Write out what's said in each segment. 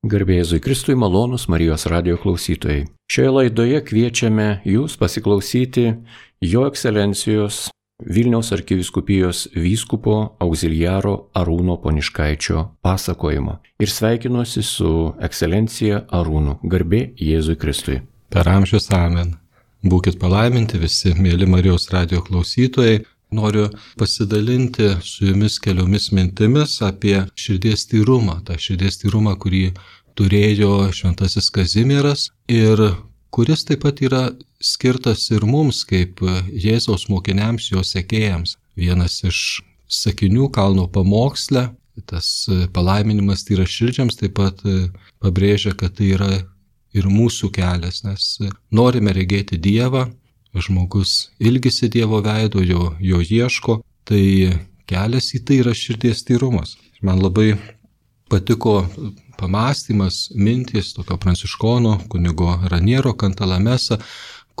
Garbėjai Kristui malonus Marijos radio klausytojai. Šioje laidoje kviečiame jūs pasiklausyti Jo ekscelencijos Vilniaus arkiviskupijos vyskupo auxiliaro Arūno Poniškaičio pasakojimo. Ir sveikinuosi su ekscelencija Arūnu. Garbė Jėzui Kristui. Per amžius amen. Būkit palaiminti visi, mėly Marijos radio klausytojai noriu pasidalinti su jumis keliomis mintimis apie širdies tyrumą, tą širdies tyrumą, kurį turėjo šventasis Kazimieras ir kuris taip pat yra skirtas ir mums kaip Jėzaus mokiniams, jo sekėjams. Vienas iš sakinių kalno pamoksle, tas palaiminimas tai yra širdžiams, taip pat pabrėžia, kad tai yra ir mūsų kelias, nes norime regėti Dievą, žmogus ilgisi Dievo veido, jo, jo ieško, tai kelias į tai yra širdies tyrumas. Man labai patiko pamastymas, mintis tokio pranciškono kunigo Raniero Kantalamesa,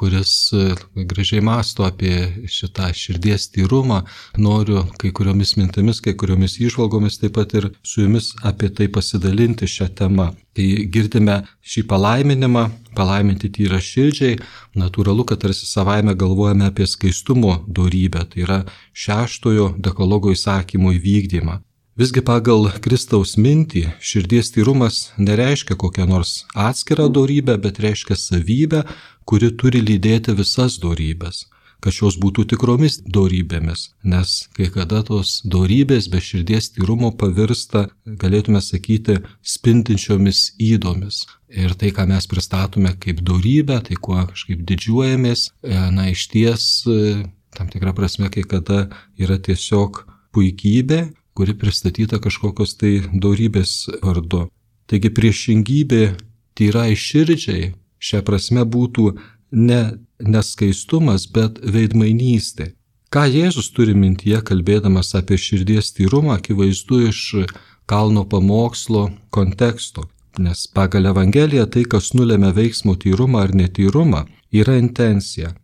kuris e, gražiai masto apie šitą širdies tyrumą. Noriu kai kuriomis mintimis, kai kuriomis išvalgomis taip pat ir su jumis apie tai pasidalinti šią temą. Kai girdime šį palaiminimą, palaiminti tyrą širdžiai, natūralu, kad tarsi savaime galvojame apie skaistumo darybę, tai yra šeštojo dekologo įsakymo įvykdymą. Visgi pagal Kristaus mintį širdies tyrumas nereiškia kokią nors atskirą darybę, bet reiškia savybę, kuri turi lydėti visas darybės, kad šios būtų tikromis darybėmis, nes kai kada tos darybės be širdies tyrumo pavirsta, galėtume sakyti, spintinčiomis įdomis. Ir tai, ką mes pristatome kaip darybę, tai kuo kažkaip didžiuojamės, e, na iš ties, e, tam tikrą prasme, kai kada yra tiesiog puikybė, kuri pristatyta kažkokios tai daugybės vardu. Taigi priešingybė tyrai širdžiai šią prasme būtų ne neskaistumas, bet veidmainystė. Ką Jėzus turi mintyje, kalbėdamas apie širdies tyrumą, akivaizdu iš kalno pamokslo konteksto. Nes pagal Evangeliją tai, kas nulėmė veiksmo tyrumą ar netyrumą, yra intencija.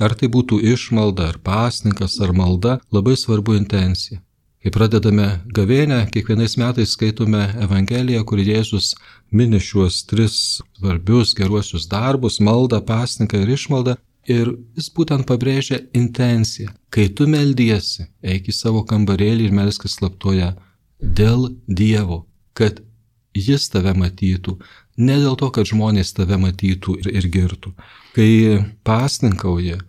Ar tai būtų išmalda, ar pasninkas, ar malda, labai svarbu intencija. Kai pradedame gavėnę, kiekvienais metais skaitome Evangeliją, kur Jėzus mini šiuos tris svarbius geruosius darbus - maldą, pasniką ir išmaldą. Ir jis būtent pabrėžia intenciją. Kai tu meldiesi, eik į savo kambarėlį ir melskis slaptoje dėl Dievo, kad jis tave matytų, ne dėl to, kad žmonės tave matytų ir, ir girtų. Kai pasninkauji,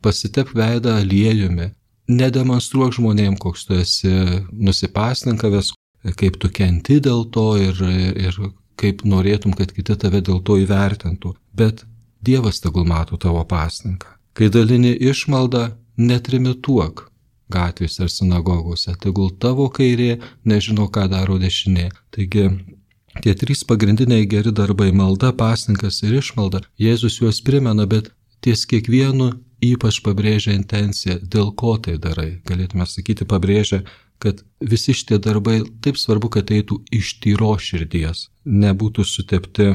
pasitep veidą aliejumi, nedemonstruok žmonėm, koks tu esi nusipasninkavęs, kaip tu kenti dėl to ir, ir kaip norėtum, kad kiti tave dėl to įvertintų. Bet Dievas tegul mato tavo pasninką. Kai dalini išmaldą, netrimituok gatvėse ar sinagogose, tegul tavo kairė nežino, ką daro dešinė. Taigi tie trys pagrindiniai geri darbai - malda, pasninkas ir išmalda - Jėzus juos primena, bet ties kiekvienu ypač pabrėžia intenciją, dėl ko tai darai. Galėtume sakyti, pabrėžia, kad visi šitie darbai taip svarbu, kad eitų iš tyro širdies, nebūtų sutepti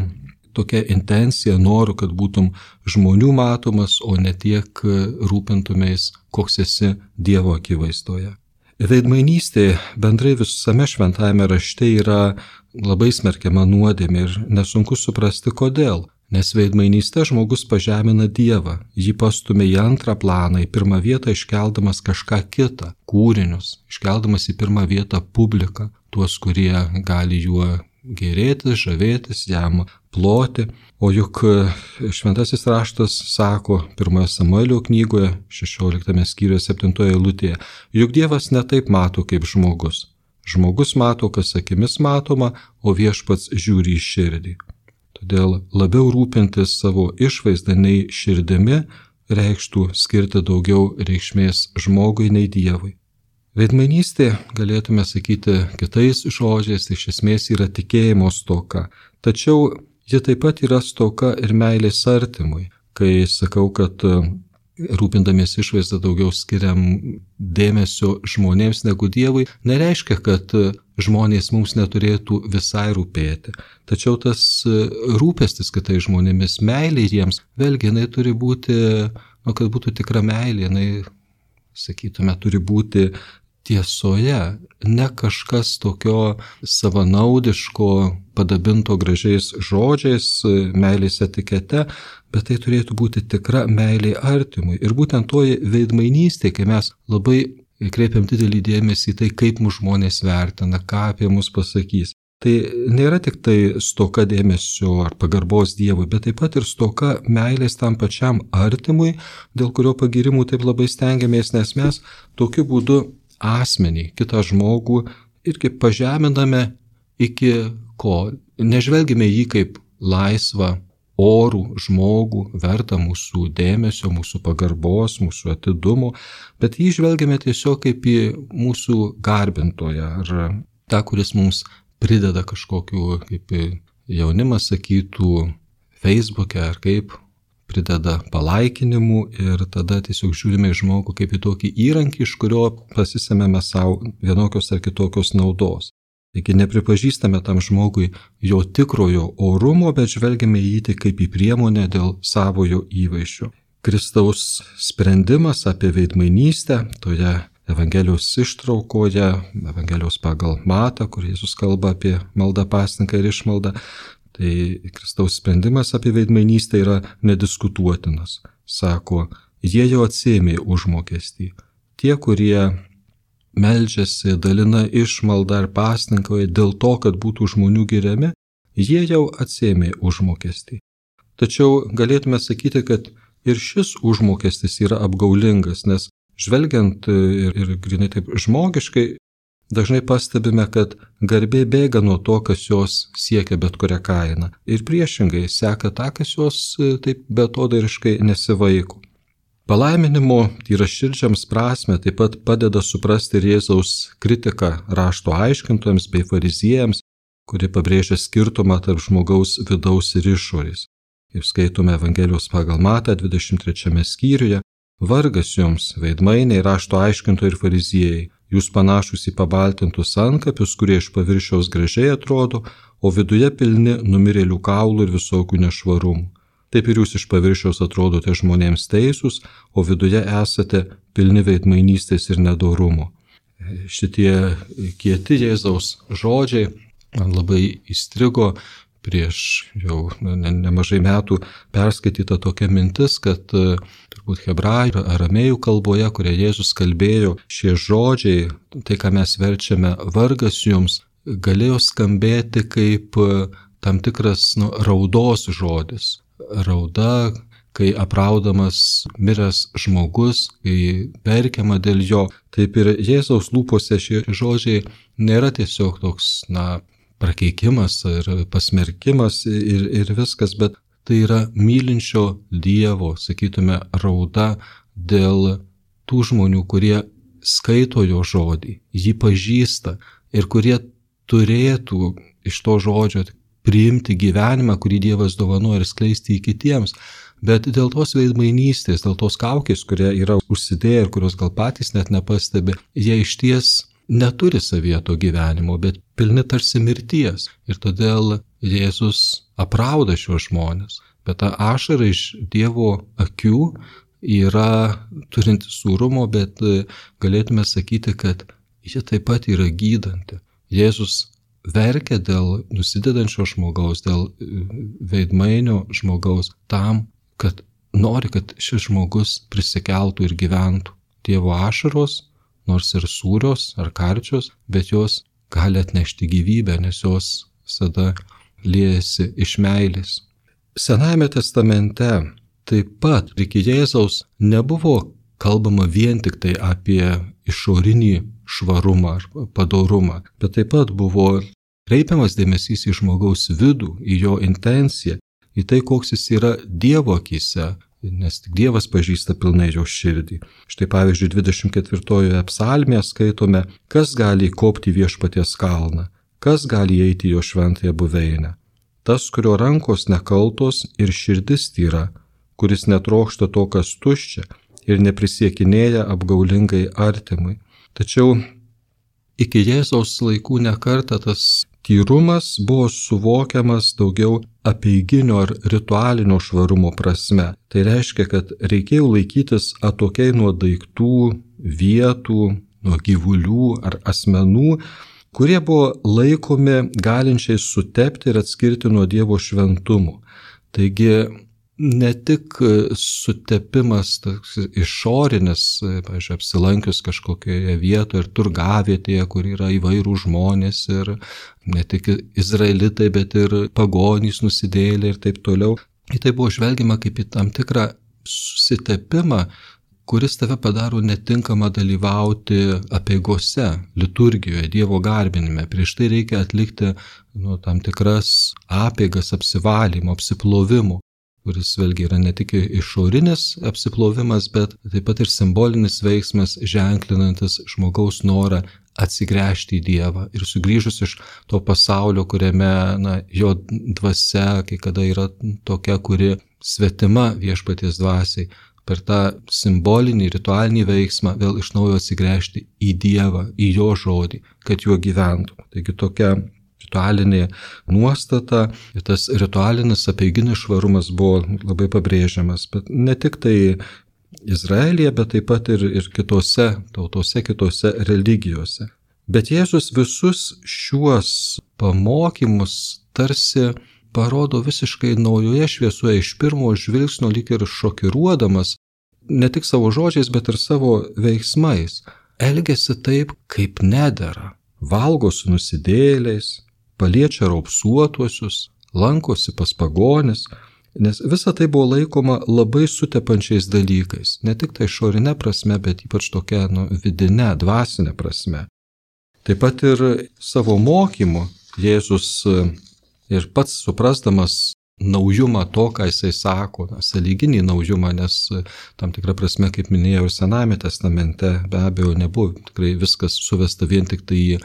tokia intencija, noru, kad būtum žmonių matomas, o ne tiek rūpintumės, koks esi Dievo akivaizdoje. Veidmainystė bendrai visame šventajame rašte yra labai smerkiama nuodėmė ir nesunku suprasti kodėl. Nes veidmainystė žmogus pažemina Dievą, jį pastumė į antrą planą, į pirmą vietą iškeldamas kažką kitą - kūrinius, iškeldamas į pirmą vietą publiką, tuos, kurie gali juo gerėtis, žavėtis, jam ploti. O juk šventasis raštas sako pirmoje Samuelio knygoje, 16 skyriuje 7 eilutėje, juk Dievas netaip mato kaip žmogus. Žmogus mato, kas akimis matoma, o viešpats žiūri į širdį. Todėl labiau rūpintis savo išvaizdą nei širdimi reikštų skirti daugiau reikšmės žmogui nei Dievui. Veidmainystė, galėtume sakyti kitais žodžiais, iš esmės yra tikėjimo stoka, tačiau ji taip pat yra stoka ir meilės artimui. Kai sakau, kad rūpindamiesi išvaizdą daugiau skiriam dėmesio žmonėms negu Dievui, nereiškia, kad žmonės mums neturėtų visai rūpėti. Tačiau tas rūpestis kitais žmonėmis, meilė jiems, vėlgi jinai turi būti, nu, kad būtų tikra meilė, jinai, sakytume, turi būti tiesoje, ne kažkas tokio savanaudiško, padabinto gražiais žodžiais, meilės etikete, bet tai turėtų būti tikra meilė artimui. Ir būtent toji veidmainystė, kai mes labai kreipiam didelį dėmesį į tai, kaip mūsų žmonės vertina, ką apie mus pasakys. Tai nėra tik tai stoka dėmesio ar pagarbos Dievui, bet taip pat ir stoka meilės tam pačiam artimui, dėl kurio pagirimų taip labai stengiamės, nes mes tokiu būdu asmenį, kitą žmogų irgi pažeminame iki ko. Nežvelgime jį kaip laisvą, orų žmogų, vertą mūsų dėmesio, mūsų pagarbos, mūsų atidumo, bet jį žvelgiame tiesiog kaip į mūsų garbintoją ar tą, kuris mums prideda kažkokiu, kaip jaunimas sakytų, Facebook'e ar kaip, prideda palaikinimų ir tada tiesiog žiūrime į žmogų kaip į tokį įrankį, iš kurio pasisėmėme savo vienokios ar kitokios naudos. Taigi nepripažįstame tam žmogui jo tikrojo orumo, bet žvelgiame į jį tik kaip į priemonę dėl savojo įvaizdžio. Kristaus sprendimas apie veidmainystę toje Evangelijos ištraukoje, Evangelijos pagal Matą, kur Jėzus kalba apie maldą pasninką ir išmaldą, tai Kristaus sprendimas apie veidmainystę yra nediskutuotinas. Sako, jie jau atsėmė užmokestį. Tie, kurie meldžiasi, dalina išmaldą ar pasninkoje dėl to, kad būtų žmonių geriami, jie jau atsėmė užmokestį. Tačiau galėtume sakyti, kad ir šis užmokestis yra apgaulingas, nes žvelgiant ir, ir grinai taip žmogiškai, dažnai pastebime, kad garbė bėga nuo to, kas jos siekia bet kurią kainą. Ir priešingai seka tą, kas jos e, taip betodariškai nesivaiko. Palaiminimo tyra širdžiams prasme taip pat padeda suprasti Jėzaus kritiką rašto aiškintojams bei fariziejams, kuri pabrėžia skirtumą tarp žmogaus vidaus ir išorės. Kaip skaitome Evangelijos pagal Matą 23 skyriuje, Vargas jums, veidmainiai, rašto aiškintojai ir fariziejai, jūs panašus į pabaltintus antkapius, kurie iš paviršiaus gražiai atrodo, o viduje pilni numirėlių kaulų ir visokių nešvarumų. Taip ir jūs iš paviršiaus atrodote žmonėms teisūs, o viduje esate pilni veidmainystės ir nedorumo. Šitie kieti Jėzaus žodžiai man labai įstrigo prieš jau ne, nemažai metų perskaityta tokia mintis, kad e, turbūt hebrajų ar aramėjų kalboje, kurie Jėzus kalbėjo, šie žodžiai, tai ką mes verčiame vargas jums, galėjo skambėti kaip e, tam tikras nu, raudos žodis. Rauda, kai apraudamas miręs žmogus, kai perkiama dėl jo. Taip ir Jėzaus lūpose šie žodžiai nėra tiesiog toks, na, prakeikimas ir pasmerkimas ir, ir viskas, bet tai yra mylinčio Dievo, sakytume, rauda dėl tų žmonių, kurie skaito jo žodį, jį pažįsta ir kurie turėtų iš to žodžio priimti gyvenimą, kurį Dievas dovanoja ir skleisti į kitiems. Bet dėl tos veidmainystės, dėl tos kaukės, kurie yra užsidėję ir kurios gal patys net nepastebi, jie iš ties neturi savieto gyvenimo, bet pilni tarsi mirties. Ir todėl Jėzus aprauda šios žmonės. Bet ta ašara iš Dievo akių yra turinti sūrumo, bet galėtume sakyti, kad ji taip pat yra gydanti. Jėzus verkia dėl nusidedančio žmogaus, dėl veidmainio žmogaus tam, kad nori, kad šis žmogus prisikeltų ir gyventų. Dievo ašaros nors ir sūrios ar karčios, bet jos gali atnešti gyvybę, nes jos visada liejasi iš meilės. Senajame testamente taip pat iki Jėzaus nebuvo kalbama vien tik tai apie išorinį švarumą ar padorumą, bet taip pat buvo kreipiamas dėmesys į žmogaus vidų, į jo intenciją, į tai, koks jis yra Dievo akise, nes tik Dievas pažįsta pilnai jo širdį. Štai pavyzdžiui, 24 psalmėje skaitome, kas gali įkopti viešpaties kalną, kas gali eiti jo šventąją buveinę. Tas, kurio rankos nekaltos ir širdis tyra, kuris netrokšta to, kas tuščia ir neprisiekinėja apgaulingai artimui. Tačiau iki Jėzaus laikų nekarta tas tyrumas buvo suvokiamas daugiau apeiginio ar ritualinio švarumo prasme. Tai reiškia, kad reikėjo laikytis atokiai nuo daiktų, vietų, nuo gyvulių ar asmenų, kurie buvo laikomi galinčiai sutepti ir atskirti nuo Dievo šventumų. Taigi ne tik sutepimas išorinis, pažiūrėjau, apsilankius kažkokioje vietoje ir turgavietėje, kur yra įvairių žmonės ir ne tik izraelitai, bet ir pagonys nusidėlė ir taip toliau. Į tai buvo žvelgiama kaip į tam tikrą susitepimą, kuris tave padaro netinkamą dalyvauti apieigose, liturgijoje, Dievo garbinime. Prieš tai reikia atlikti nu, tam tikras apiegas apsivalymo, apsiplovimo kuris vėlgi yra ne tik išorinis apsiplovimas, bet taip pat ir simbolinis veiksmas, ženklinantis žmogaus norą atsigręžti į Dievą ir sugrįžus iš to pasaulio, kuriame na, jo dvasia kai kada yra tokia, kuri svetima viešpaties dvasiai, per tą simbolinį, ritualinį veiksmą vėl iš naujo atsigręžti į Dievą, į Jo žodį, kad juo gyventų. Taigi tokia ritualinė nuostata tas ritualinis apeiginis švarumas buvo labai pabrėžiamas, bet ne tik tai Izraelija, bet taip pat ir, ir kitose tautose, kitose religijose. Bet Jėzus visus šiuos pamokymus tarsi parodo visiškai naujoje šviesoje iš pirmo žvilgsnio lyg ir šokiruodamas, ne tik savo žodžiais, bet ir savo veiksmais. Elgesi taip, kaip nedara. Valgo su nusidėliais, paliečia raupsuotuosius, lankosi pas pagonis, nes visa tai buvo laikoma labai sutepančiais dalykais, ne tik tai išorinė prasme, bet ypač tokia nu, vidinė, dvasinė prasme. Taip pat ir savo mokymu Jėzus ir pats suprasdamas naujumą to, ką jisai sako, na, saliginį naujumą, nes tam tikrą prasme, kaip minėjau, Sename testamente be abejo nebuvo tikrai viskas suvesta vien tik tai į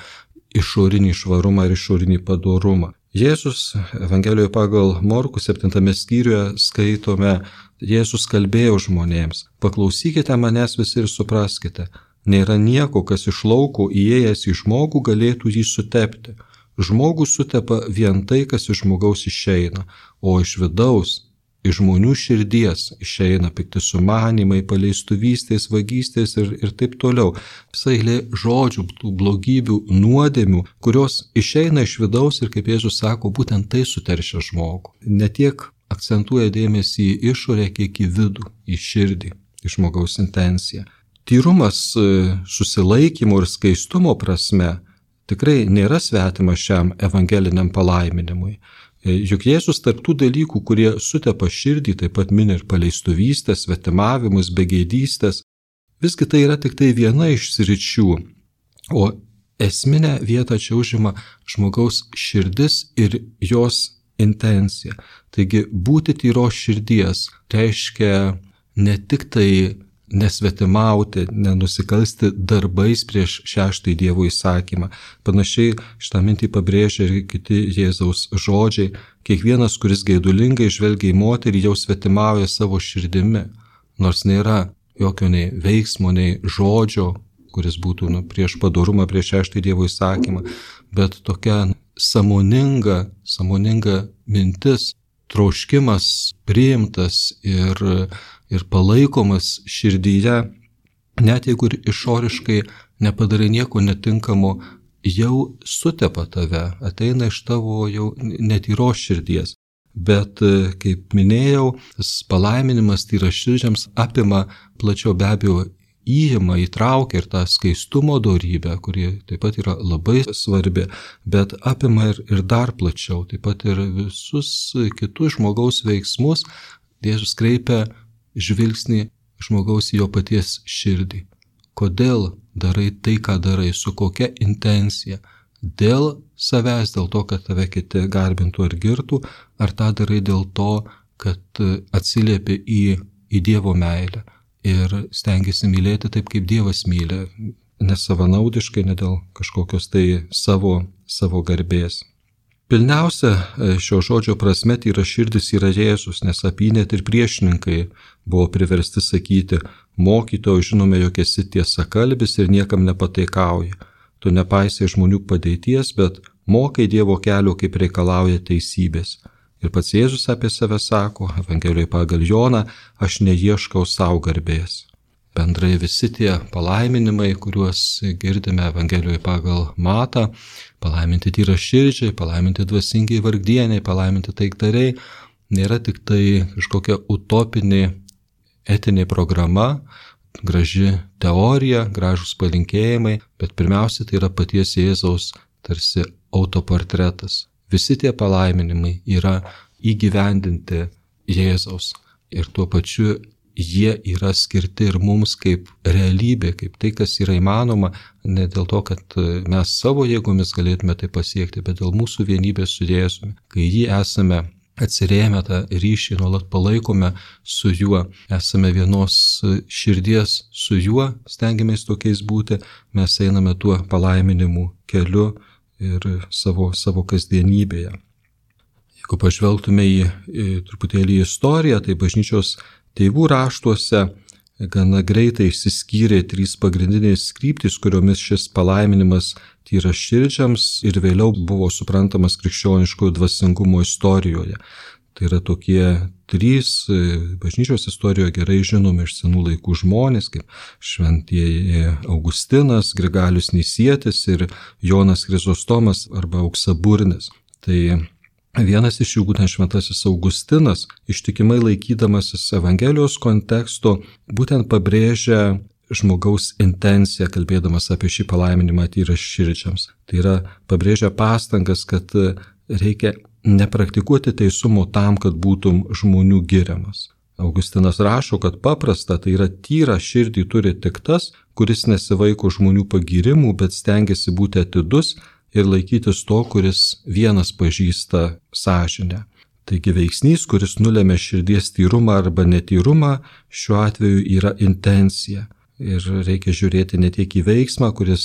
išorinį švarumą ir išorinį padorumą. Jėzus Evangelijoje pagal Morkų 7 skyriuje skaitome, Jėzus kalbėjo žmonėms, paklausykite manęs visi ir supraskite, nėra nieko, kas iš lauko įėjęs į žmogų galėtų jį sutepti. Žmogus sutepa vien tai, kas iš žmogaus išeina, o iš vidaus iš žmonių širdies išeina pikti sumanimai, paleistuvystės, vagystės ir, ir taip toliau. Visai eilė žodžių, tų blogybių, nuodėmių, kurios išeina iš vidaus ir, kaip Jėzus sako, būtent tai suteršia žmogų. Ne tiek akcentuoja dėmesį į išorę, kiek į vidų, į širdį, į žmogaus intenciją. Tyrumas e, susilaikymo ir skaistumo prasme tikrai nėra svetimas šiam evangeliniam palaiminimui. E, juk Jėzus tarptų dalykų, kurie sutepa širdį, taip pat mini ir paleistuvystės, svetimavimus, begėdystės, visgi tai yra tik tai viena iš sričių, o esminę vietą čia užima žmogaus širdis ir jos intencija. Taigi būti tyros širdies reiškia ne tik tai nesvetimauti, nenusikalsti darbais prieš šeštąjį Dievo įsakymą. Panašiai šitą mintį pabrėžia ir kiti Jėzaus žodžiai. Kiekvienas, kuris gaidulingai žvelgia į moterį, jau svetimauja savo širdimi, nors nėra jokio nei veiksmo, nei žodžio, kuris būtų nu, prieš padorumą, prieš šeštąjį Dievo įsakymą, bet tokia samoninga, samoninga mintis, troškimas priimtas ir ir palaikomas širdyje, net jeigu ir išoriškai nepadarai nieko netinkamo, jau sutepa tave, ateina iš tavo jau netyros širdies. Bet, kaip minėjau, palaiminimas tyra širdžiams apima plačiau be abejo įima, įtraukia ir tą skaistumo darybę, kuri taip pat yra labai svarbi, bet apima ir, ir dar plačiau, taip pat ir visus kitus žmogaus veiksmus Jėzus kreipia žvilgsnį žmogaus į jo paties širdį. Kodėl darai tai, ką darai, su kokia intencija. Dėl savęs, dėl to, kad tave kiti garbintų ar girtų, ar tą darai dėl to, kad atsiliepi į, į Dievo meilę ir stengiasi mylėti taip, kaip Dievas myli, nesavanaudiškai, ne dėl kažkokios tai savo, savo garbės. Pilniausia e, šio žodžio prasme tyra širdis yra Jėzus, nes apie net ir priešininkai buvo priversti sakyti, mokytojo žinome, jog esi tiesa kalbis ir niekam nepataikauji. Tu nepaisai žmonių padėties, bet mokai Dievo kelio, kaip reikalauja teisybės. Ir pats Jėzus apie save sako, Evangelijoje pagal Joną, aš neieškau savo garbės. Bendrai visi tie palaiminimai, kuriuos girdime Evangelijoje pagal Matą, palaiminti tyra širdžiai, palaiminti dvasingiai vargdieniai, palaiminti taiktariai, nėra tik tai kažkokia utopinė etinė programa, graži teorija, gražus palinkėjimai, bet pirmiausia tai yra paties Jėzaus tarsi autoportretas. Visi tie palaiminimai yra įgyvendinti Jėzaus ir tuo pačiu jie yra skirti ir mums kaip realybė, kaip tai, kas yra įmanoma, ne dėl to, kad mes savo jėgomis galėtume tai pasiekti, bet dėl mūsų vienybės su Jėzumi. Kai jį esame atsirėmę tą ryšį, nuolat palaikome su juo, esame vienos širdies su juo, stengiamės tokiais būti, mes einame tuo palaiminimu keliu ir savo, savo kasdienybėje. Jeigu pažvelgtume į, į truputėlį istoriją, tai bažnyčios tėvų raštuose gana greitai išsiskyrė trys pagrindinės kryptis, kuriomis šis palaiminimas tyra širdžiams ir vėliau buvo suprantamas krikščioniškojo dvasingumo istorijoje. Tai yra tokie trys e, bažnyčios istorijoje gerai žinomi iš senų laikų žmonės, kaip šventieji Augustinas, Grigalius Nisietis ir Jonas Krizostomas arba Auksaburnis. Tai Vienas iš jų, būtent šventasis Augustinas, ištikimai laikydamasis Evangelijos konteksto, būtent pabrėžia žmogaus intenciją, kalbėdamas apie šį palaiminimą tyra širdžiams. Tai yra pabrėžia pastangas, kad reikia nepraktikuoti teisumo tam, kad būtum žmonių giriamas. Augustinas rašo, kad paprasta tai yra tyra širdį turi tik tas, kuris nesivaiko žmonių pagirimų, bet stengiasi būti atidus ir laikytis to, kuris vienas pažįsta sąžinę. Taigi veiksnys, kuris nulėmė širdies tyrumą arba netyrumą, šiuo atveju yra intencija. Ir reikia žiūrėti ne tiek į veiksmą, kuris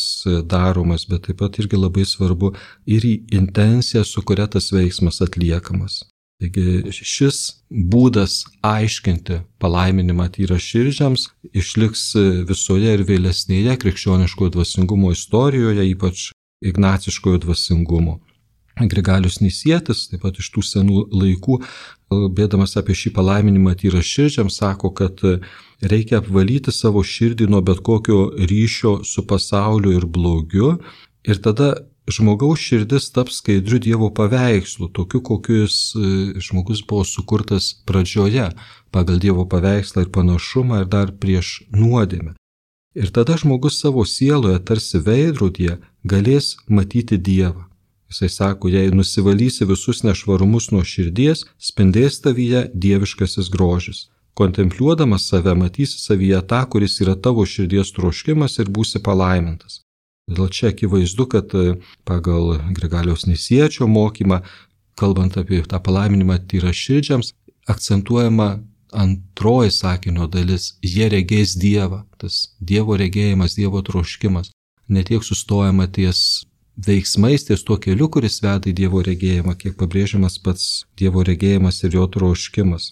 daromas, bet taip pat irgi labai svarbu ir į intenciją, su kuria tas veiksmas atliekamas. Taigi šis būdas aiškinti palaiminimą tyra širdžiams išliks visoje ir vėlesnėje krikščioniškojo dvasingumo istorijoje, ypač ignaciškojo dvasingumo. Grigalius Nisietis, taip pat iš tų senų laikų, bėdamas apie šį palaiminimą tyra širdžiam, sako, kad reikia apvalyti savo širdį nuo bet kokio ryšio su pasauliu ir blogiu ir tada žmogaus širdis taps skaidriu Dievo paveikslu, tokiu, kokiu jis e, žmogus buvo sukurtas pradžioje, pagal Dievo paveikslą ir panašumą ir dar prieš nuodėmę. Ir tada žmogus savo sieloje tarsi veidrodėje galės matyti Dievą. Jisai sako, jei nusivalysi visus nešvarumus nuo širdies, spindės tavyje dieviškasis grožis. Kontempliuodamas save matysi savyje tą, kuris yra tavo širdies troškimas ir būsi palaimintas. Dėl čia akivaizdu, kad e, pagal Grigaliaus Nisiečio mokymą, kalbant apie tą palaiminimą tyra širdžiams, akcentuojama antroji sakinio dalis - jie regės Dievą, tas Dievo regėjimas, Dievo troškimas. Netiek sustojama ties veiksmais, ties tuo keliu, kuris veda į Dievo regėjimą, kiek pabrėžiamas pats Dievo regėjimas ir jo troškimas.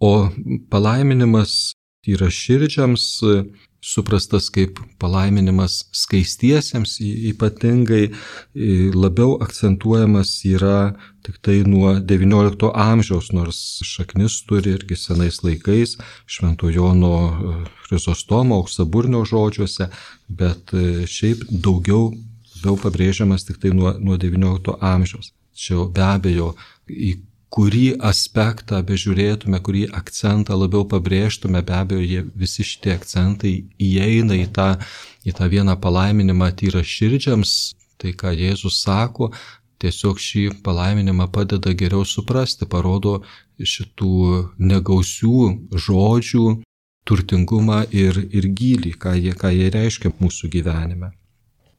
O palaiminimas yra širdžiams suprastas kaip palaiminimas skaistiesiems, ypatingai labiau akcentuojamas yra tik tai nuo XIX amžiaus, nors šaknis turi irgi senais laikais, Švento Jono Chrysostomo, auksaburnio žodžiuose, bet e, šiaip daugiau, daugiau pabrėžiamas tik tai nuo, nuo XIX amžiaus. Čia be abejo, į kurį aspektą bežiūrėtume, kurį akcentą labiau pabrėžtume, be abejo, jie, visi šitie akcentai įeina į tą, į tą vieną palaiminimą tyra širdžiams, tai ką Jėzus sako, tiesiog šį palaiminimą padeda geriau suprasti, parodo šitų negausių žodžių turtingumą ir, ir gilį, ką jie, ką jie reiškia mūsų gyvenime.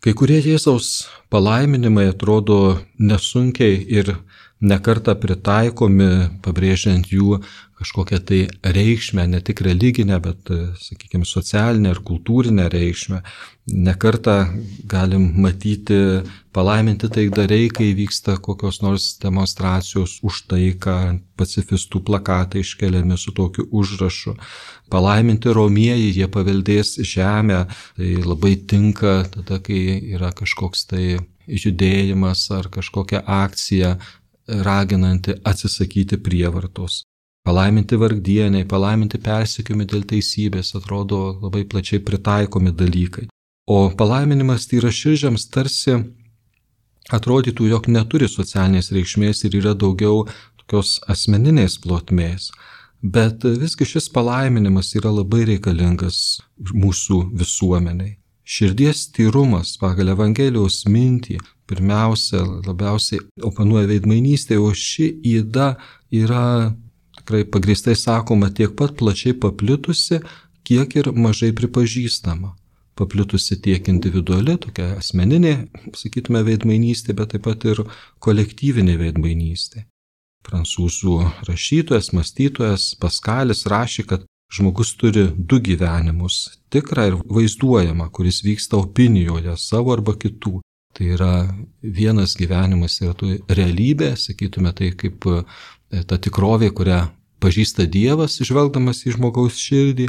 Kai kurie Jėzaus palaiminimai atrodo nesunkiai ir nekarta pritaikomi, pabrėžiant jų kažkokią tai reikšmę, ne tik religinę, bet, sakykime, socialinę ir kultūrinę reikšmę. Nekarta galim matyti palaiminti taikdariai, kai vyksta kokios nors demonstracijos už taiką, pacifistų plakatai iškeliami su tokiu užrašu. Palaiminti romieji, jie paveldės žemę, tai labai tinka tada, kai yra kažkoks tai judėjimas ar kažkokia akcija raginanti atsisakyti prievartos. palaiminti vargdieniai, palaiminti persikiumi dėl teisybės, atrodo labai plačiai pritaikomi dalykai. O palaiminimas tyraširdžiams tarsi atrodytų, jog neturi socialinės reikšmės ir yra daugiau tokios asmeninės plotmės. Bet visgi šis palaiminimas yra labai reikalingas mūsų visuomeniai. Širdies tyrumas pagal Evangelijos mintį pirmiausia, labiausiai oponuoja veidmainystė, o ši įda yra tikrai pagristai sakoma tiek pat plačiai paplitusi, kiek ir mažai pripažįstama. Paplitusi tiek individuali, tokia asmeninė, sakytume, veidmainystė, bet taip pat ir kolektyvinė veidmainystė. Prancūzų rašytojas, mąstytojas Paskalis rašė, kad žmogus turi du gyvenimus - tikrą ir vaizduojamą, kuris vyksta opinijoje savo arba kitų. Tai yra vienas gyvenimas yra tu realybė, sakytume tai kaip e, ta tikrovė, kurią pažįsta Dievas, žvelgdamas į žmogaus širdį,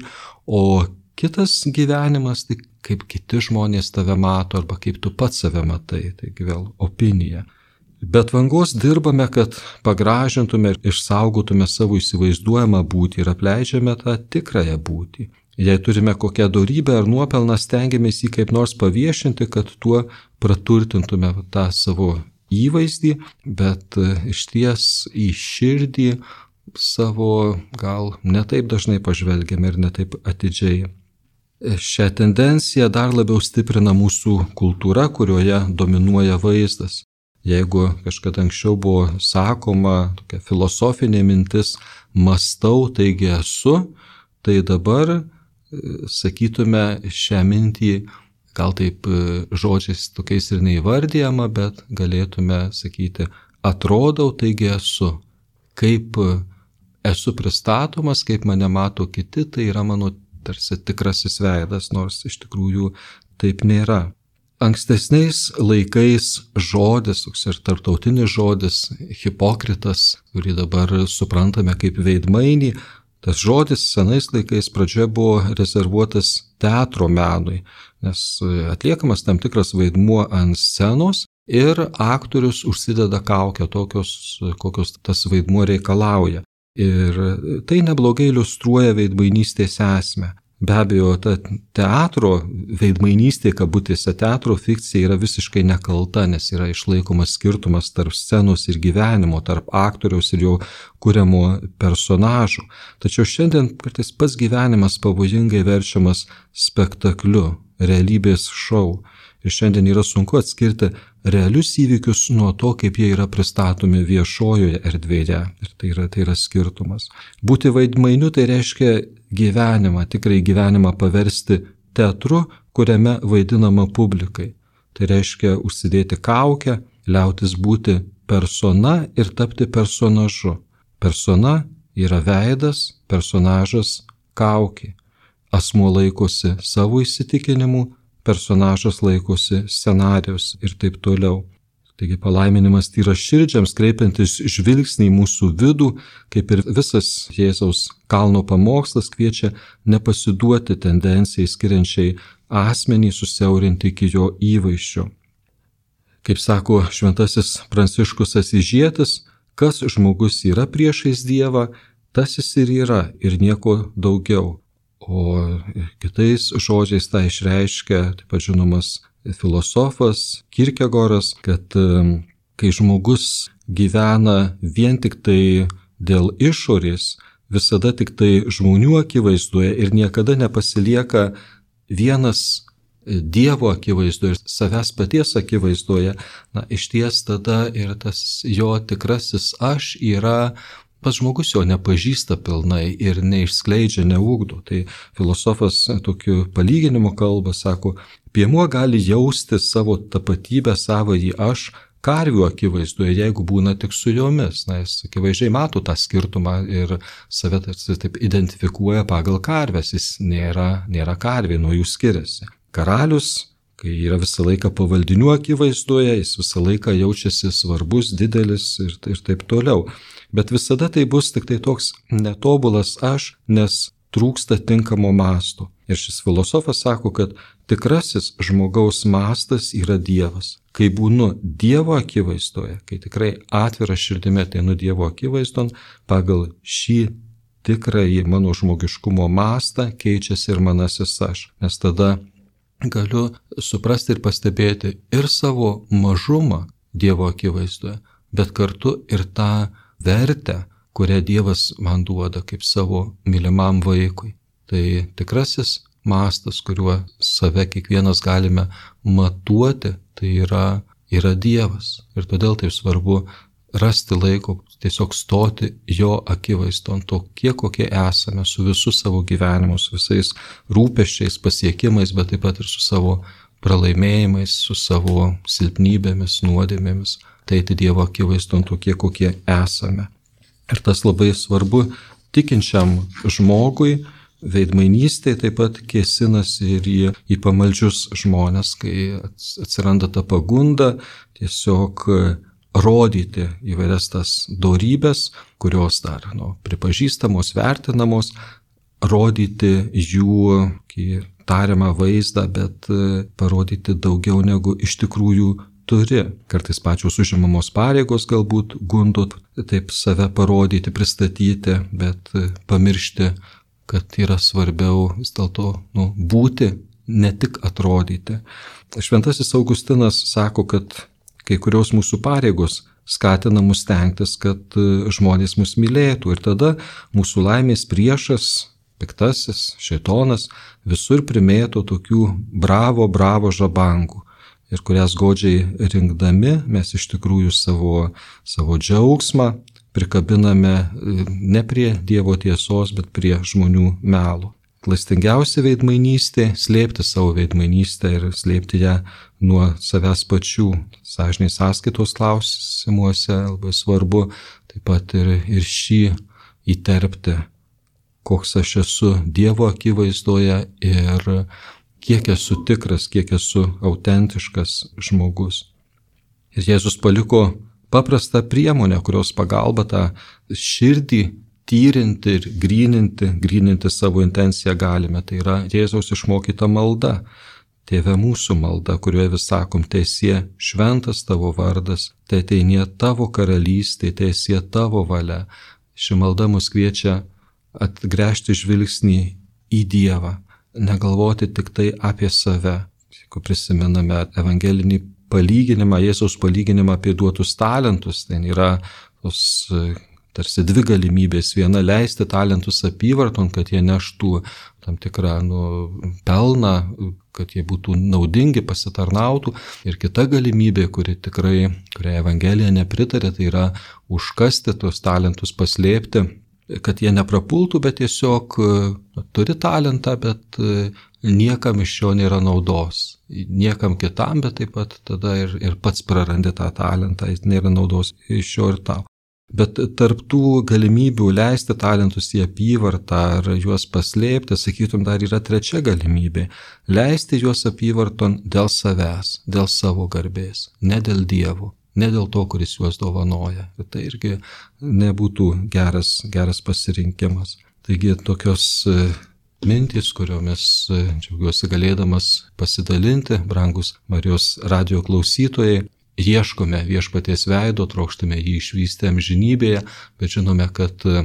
o kitas gyvenimas, tai kaip kiti žmonės tave mato arba kaip tu pats save matai, taigi vėl opinija. Bet vangos dirbame, kad pagražintume ir išsaugotume savo įsivaizduojamą būtį ir apleidžiame tą tikrąją būtį. Jei turime kokią darybę ar nuopelną, stengiamės jį kaip nors paviešinti, kad tuo praturtintume tą savo įvaizdį, bet iš ties į širdį savo gal netaip dažnai pažvelgiame ir netaip atidžiai. Šią tendenciją dar labiau stiprina mūsų kultūra, kurioje dominuoja vaizdas. Jeigu kažkada anksčiau buvo sakoma tokia filosofinė mintis, mastau, taigi esu, tai dabar e, sakytume šią mintį gal taip e, žodžiais tokiais ir neįvardyjama, bet galėtume sakyti, atrodau, taigi esu. Kaip esu pristatomas, kaip mane mato kiti, tai yra mano tarsi tikrasis veidas, nors iš tikrųjų taip nėra. Ankstesniais laikais žodis, toks ir tartautinis žodis, hipokritas, kurį dabar suprantame kaip veidmainį, tas žodis senais laikais pradžioje buvo rezervuotas teatro menui, nes atliekamas tam tikras vaidmuo ant scenos ir aktorius užsideda kaukę tokios, kokios tas vaidmuo reikalauja. Ir tai neblogai iliustruoja veidmainystės esmę. Be abejo, ta teatro veidmainystė, kabutėse teatro fikcija yra visiškai nekalta, nes yra išlaikomas skirtumas tarp scenos ir gyvenimo, tarp aktoriaus ir jo kuriamo personažų. Tačiau šiandien kartais pats gyvenimas pavojingai verčiamas spektakliu, realybės šou. Ir šiandien yra sunku atskirti realius įvykius nuo to, kaip jie yra pristatomi viešojoje erdvėje. Ir tai yra, tai yra skirtumas. Būti vaidmainiu tai reiškia gyvenimą, tikrai gyvenimą paversti teatru, kuriame vaidinama publikai. Tai reiškia užsidėti kaukę, liautis būti persona ir tapti personažu. Persona yra veidas, personažas kaukė. Asmuo laikosi savo įsitikinimų, personažas laikosi scenarius ir taip toliau. Taigi palaiminimas tyra širdžiams, kreipiantis žvilgsnį į mūsų vidų, kaip ir visas Jėzaus kalno pamokslas kviečia nepasiduoti tendencijai skiriančiai asmenį susiaurinti iki jo įvaizdžio. Kaip sako šventasis Pranciškus Asižėtis, kas žmogus yra priešais Dievą, tas jis ir yra ir nieko daugiau. O kitais žodžiais tą išreiškia, taip pat žinomas filosofas Kirkegoras, kad kai žmogus gyvena vien tik tai dėl išorės, visada tik tai žmonių akivaizdoje ir niekada nepasilieka vienas Dievo akivaizdoje ir savęs paties akivaizdoje, na iš ties tada ir tas jo tikrasis aš yra pats žmogus jo nepažįsta pilnai ir neišskleidžia, neugdo. Tai filosofas tokiu palyginimu kalba, sako, piemuo gali jausti savo tapatybę, savąjį aš, karvių akivaizdoje, jeigu būna tik su jomis. Na, jis akivaizdžiai mato tą skirtumą ir save tarsi taip identifikuoja pagal karves, jis nėra, nėra karvė, nuo jų skiriasi. Karalius kai yra visą laiką pavaldinių akivaizdoje, jis visą laiką jaučiasi svarbus, didelis ir, ir taip toliau bet visada tai bus tik tai toks netobulas aš, nes trūksta tinkamo masto. Ir šis filosofas sako, kad tikrasis žmogaus mastas yra Dievas. Kai būnu Dievo akivaizdoje, kai tikrai atvira širdimi ateinu Dievo akivaizdon, pagal šį tikrąjį mano žmogiškumo mastą, keičiasi ir manasis aš. Nes tada galiu suprasti ir pastebėti ir savo mažumą Dievo akivaizdoje, bet kartu ir tą vertę, kurią Dievas man duoda kaip savo mylimam vaikui. Tai tikrasis mastas, kuriuo save kiekvienas galime matuoti, tai yra, yra Dievas. Ir todėl taip svarbu rasti laiko tiesiog stoti jo akivaizdon tokie, kokie esame, su visų savo gyvenimu, su visais rūpeščiais, pasiekimais, bet taip pat ir su savo pralaimėjimais, su savo silpnybėmis, nuodėmėmis, tai tai Dievo akivaizdon tokie, kokie esame. Ir tas labai svarbu tikinčiam žmogui, veidmainystė taip pat kėsinasi ir į, į pamaldžius žmonės, kai atsiranda ta pagunda tiesiog rodyti įvairias tas darybės, kurios dar nu, pripažįstamos, vertinamos, rodyti jų tariamą vaizdą, bet e, parodyti daugiau negu iš tikrųjų turi. Kartais pačios užimamos pareigos galbūt gundot taip save parodyti, pristatyti, bet e, pamiršti, kad yra svarbiau vis dėlto nu, būti, ne tik atrodyti. Šventasis Augustinas sako, kad kai kurios mūsų pareigos skatina mus tenktis, kad e, žmonės mus mylėtų ir tada mūsų laimės priešas, piktasis, šetonas visur primėto tokių bravo, bravo žabangų ir kurias godžiai rinkdami mes iš tikrųjų savo, savo džiaugsmą prikabiname e, ne prie Dievo tiesos, bet prie žmonių melų. Klastingiausia veidmainystė - slėpti savo veidmainystę ir slėpti ją nuo savęs pačių. Sąžiniai sąskaitos klausimuose labai svarbu taip pat ir, ir šį įterpti, koks aš esu Dievo akivaizdoje ir kiek esu tikras, kiek esu autentiškas žmogus. Ir Jėzus paliko paprastą priemonę, kurios pagalba tą širdį tyrinti ir gryninti, gryninti savo intenciją galime. Tai yra Jėzaus išmokyta malda. Tėve mūsų malda, kurioje vis sakom, tiesie šventas tavo vardas, tai ateinie tavo karalystė, tiesie tavo valia. Ši malda mus kviečia atgręžti žvilgsnį į Dievą, negalvoti tik tai apie save. Jeigu prisimename evangelinį palyginimą, Jėzaus palyginimą apie duotus talentus, ten yra tos tarsi dvi galimybės. Viena leisti talentus apyvarton, kad jie neštų tam tikrą nu, pelną, kad jie būtų naudingi, pasitarnautų. Ir kita galimybė, kuri tikrai, kurią Evangelija nepritarė, tai yra užkasti tuos talentus, paslėpti, kad jie neprapultų, bet tiesiog nu, turi talentą, bet e, niekam iš jo nėra naudos. Niekam kitam, bet taip pat tada ir, ir pats prarandi tą talentą, jis nėra naudos iš jo ir tau. Bet tarptų galimybių leisti talentus į apyvartą ar juos paslėpti, sakytum, dar yra trečia galimybė - leisti juos apyvarton dėl savęs, dėl savo garbės, ne dėl dievų, ne dėl to, kuris juos dovanoja. Ir tai irgi nebūtų geras, geras pasirinkimas. Taigi tokios e, mintys, kuriomis e, džiaugiuosi galėdamas pasidalinti, brangus Marijos radio klausytojai ieškome viešpaties veido, trokštame jį išvysti amžinybėje, bet žinome, kad e,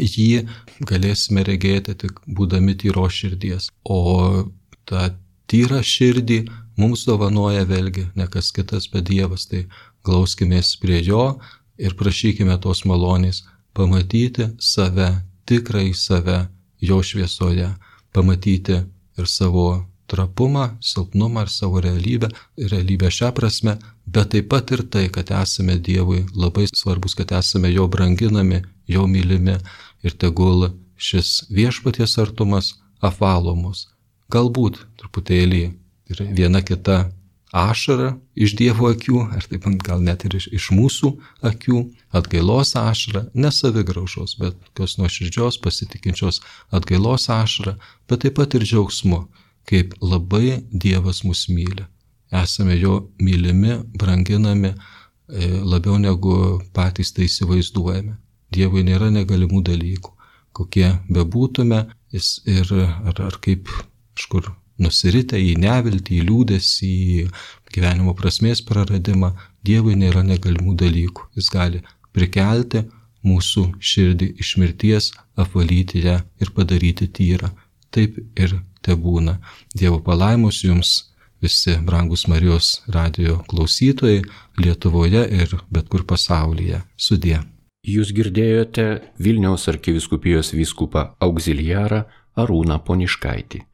jį galėsime regėti tik būdami tyro širdies. O tą tyrą širdį mums dovanoja vėlgi ne kas kitas, bet Dievas. Tai glauskimės prie jo ir prašykime tos malonės pamatyti save, tikrai save jo šviesoje, pamatyti ir savo trapumą, silpnumą ir savo realybę, realybę šią prasme, bet taip pat ir tai, kad esame Dievui labai svarbus, kad esame Jo branginami, Jo mylimi ir tegul šis viešpaties artumas apvalo mus. Galbūt truputėlį ir viena kita ašara iš Dievo akių, ar taip gal net ir iš, iš mūsų akių, atgailos ašara, ne savigraužos, bet kokios nuoširdžios, pasitikinčios atgailos ašara, bet taip pat ir džiaugsmu, kaip labai Dievas mus myli. Esame jo mylimi, branginami e, labiau negu patys tai įsivaizduojame. Dievui nėra negalimų dalykų. Kokie bebūtume, jis ir ar, ar kaip kažkur nusiritę į neviltį, į liūdėsį, į gyvenimo prasmės praradimą, Dievui nėra negalimų dalykų. Jis gali prikelti mūsų širdį iš mirties, apvalyti ją ir padaryti tyrą. Taip ir te būna. Dievo palaimus jums visi brangus Marijos radio klausytojai Lietuvoje ir bet kur pasaulyje. Sudie. Jūs girdėjote Vilniaus arkiviskupijos vyskupą auxiliarą Arūną Poniškaitį.